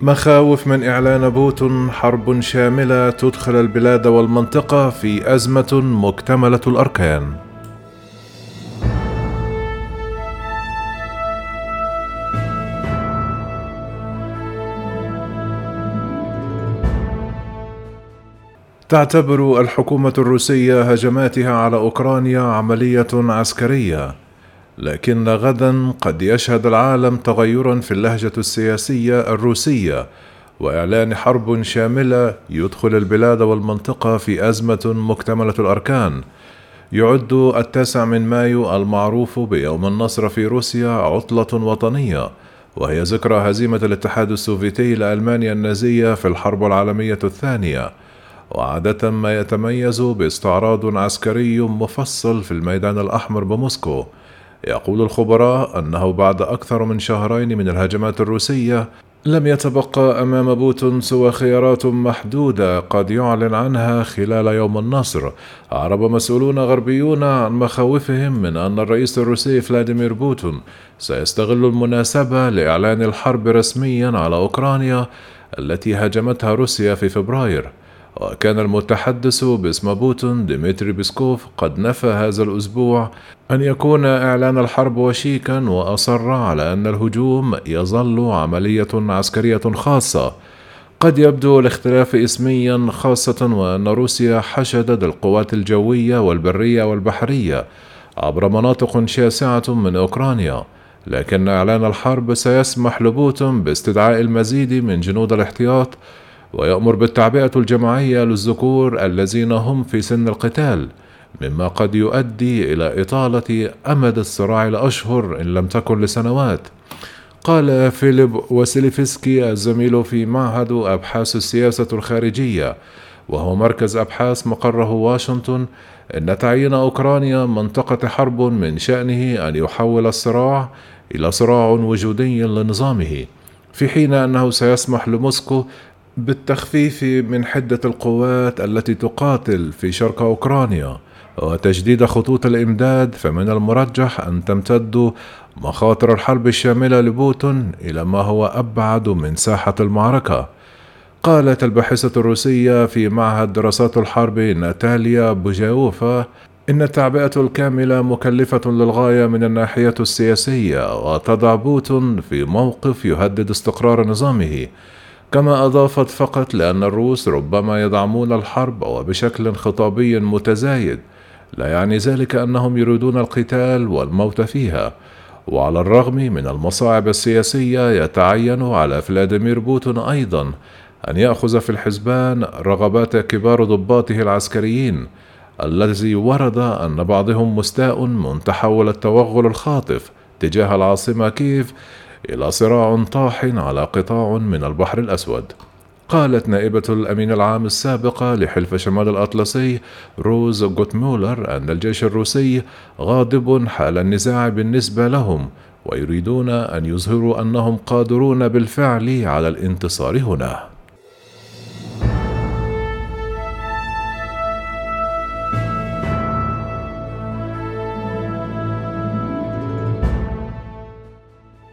مخاوف من إعلان بوتون حرب شاملة تدخل البلاد والمنطقة في أزمة مكتملة الأركان. تعتبر الحكومة الروسية هجماتها على أوكرانيا عملية عسكرية لكن غدا قد يشهد العالم تغيرا في اللهجة السياسية الروسية وإعلان حرب شاملة يدخل البلاد والمنطقة في أزمة مكتملة الأركان. يعد التاسع من مايو المعروف بيوم النصر في روسيا عطلة وطنية وهي ذكرى هزيمة الاتحاد السوفيتي لألمانيا النازية في الحرب العالمية الثانية. وعادة ما يتميز باستعراض عسكري مفصل في الميدان الأحمر بموسكو. يقول الخبراء أنه بعد أكثر من شهرين من الهجمات الروسية لم يتبقى أمام بوتين سوى خيارات محدودة قد يعلن عنها خلال يوم النصر. أعرب مسؤولون غربيون عن مخاوفهم من أن الرئيس الروسي فلاديمير بوتين سيستغل المناسبة لإعلان الحرب رسميا على أوكرانيا التي هاجمتها روسيا في فبراير. وكان المتحدث باسم بوتين ديمتري بيسكوف قد نفى هذا الأسبوع أن يكون إعلان الحرب وشيكا وأصر على أن الهجوم يظل عملية عسكرية خاصة. قد يبدو الاختلاف اسميا خاصة وأن روسيا حشدت القوات الجوية والبرية والبحرية عبر مناطق شاسعة من أوكرانيا. لكن إعلان الحرب سيسمح لبوتون باستدعاء المزيد من جنود الاحتياط ويأمر بالتعبئة الجماعية للذكور الذين هم في سن القتال مما قد يؤدي إلى إطالة أمد الصراع لأشهر إن لم تكن لسنوات. قال فيليب وسيليفسكي الزميل في معهد أبحاث السياسة الخارجية وهو مركز أبحاث مقره واشنطن إن تعيين أوكرانيا منطقة حرب من شأنه أن يحول الصراع إلى صراع وجودي لنظامه في حين أنه سيسمح لموسكو بالتخفيف من حدة القوات التي تقاتل في شرق أوكرانيا وتجديد خطوط الإمداد فمن المرجح أن تمتد مخاطر الحرب الشاملة لبوتين إلى ما هو أبعد من ساحة المعركة. قالت الباحثة الروسية في معهد دراسات الحرب ناتاليا بوجايوفا إن التعبئة الكاملة مكلفة للغاية من الناحية السياسية وتضع بوتين في موقف يهدد استقرار نظامه. كما أضافت فقط لأن الروس ربما يدعمون الحرب وبشكل خطابي متزايد لا يعني ذلك أنهم يريدون القتال والموت فيها. وعلى الرغم من المصاعب السياسية يتعين على فلاديمير بوتون أيضا أن يأخذ في الحسبان رغبات كبار ضباطه العسكريين الذي ورد أن بعضهم مستاء من تحول التوغل الخاطف تجاه العاصمة كيف إلى صراع طاح على قطاع من البحر الأسود. قالت نائبة الأمين العام السابقة لحلف شمال الأطلسي روز جوتمولر أن الجيش الروسي غاضب حال النزاع بالنسبة لهم ويريدون أن يظهروا أنهم قادرون بالفعل على الانتصار هنا.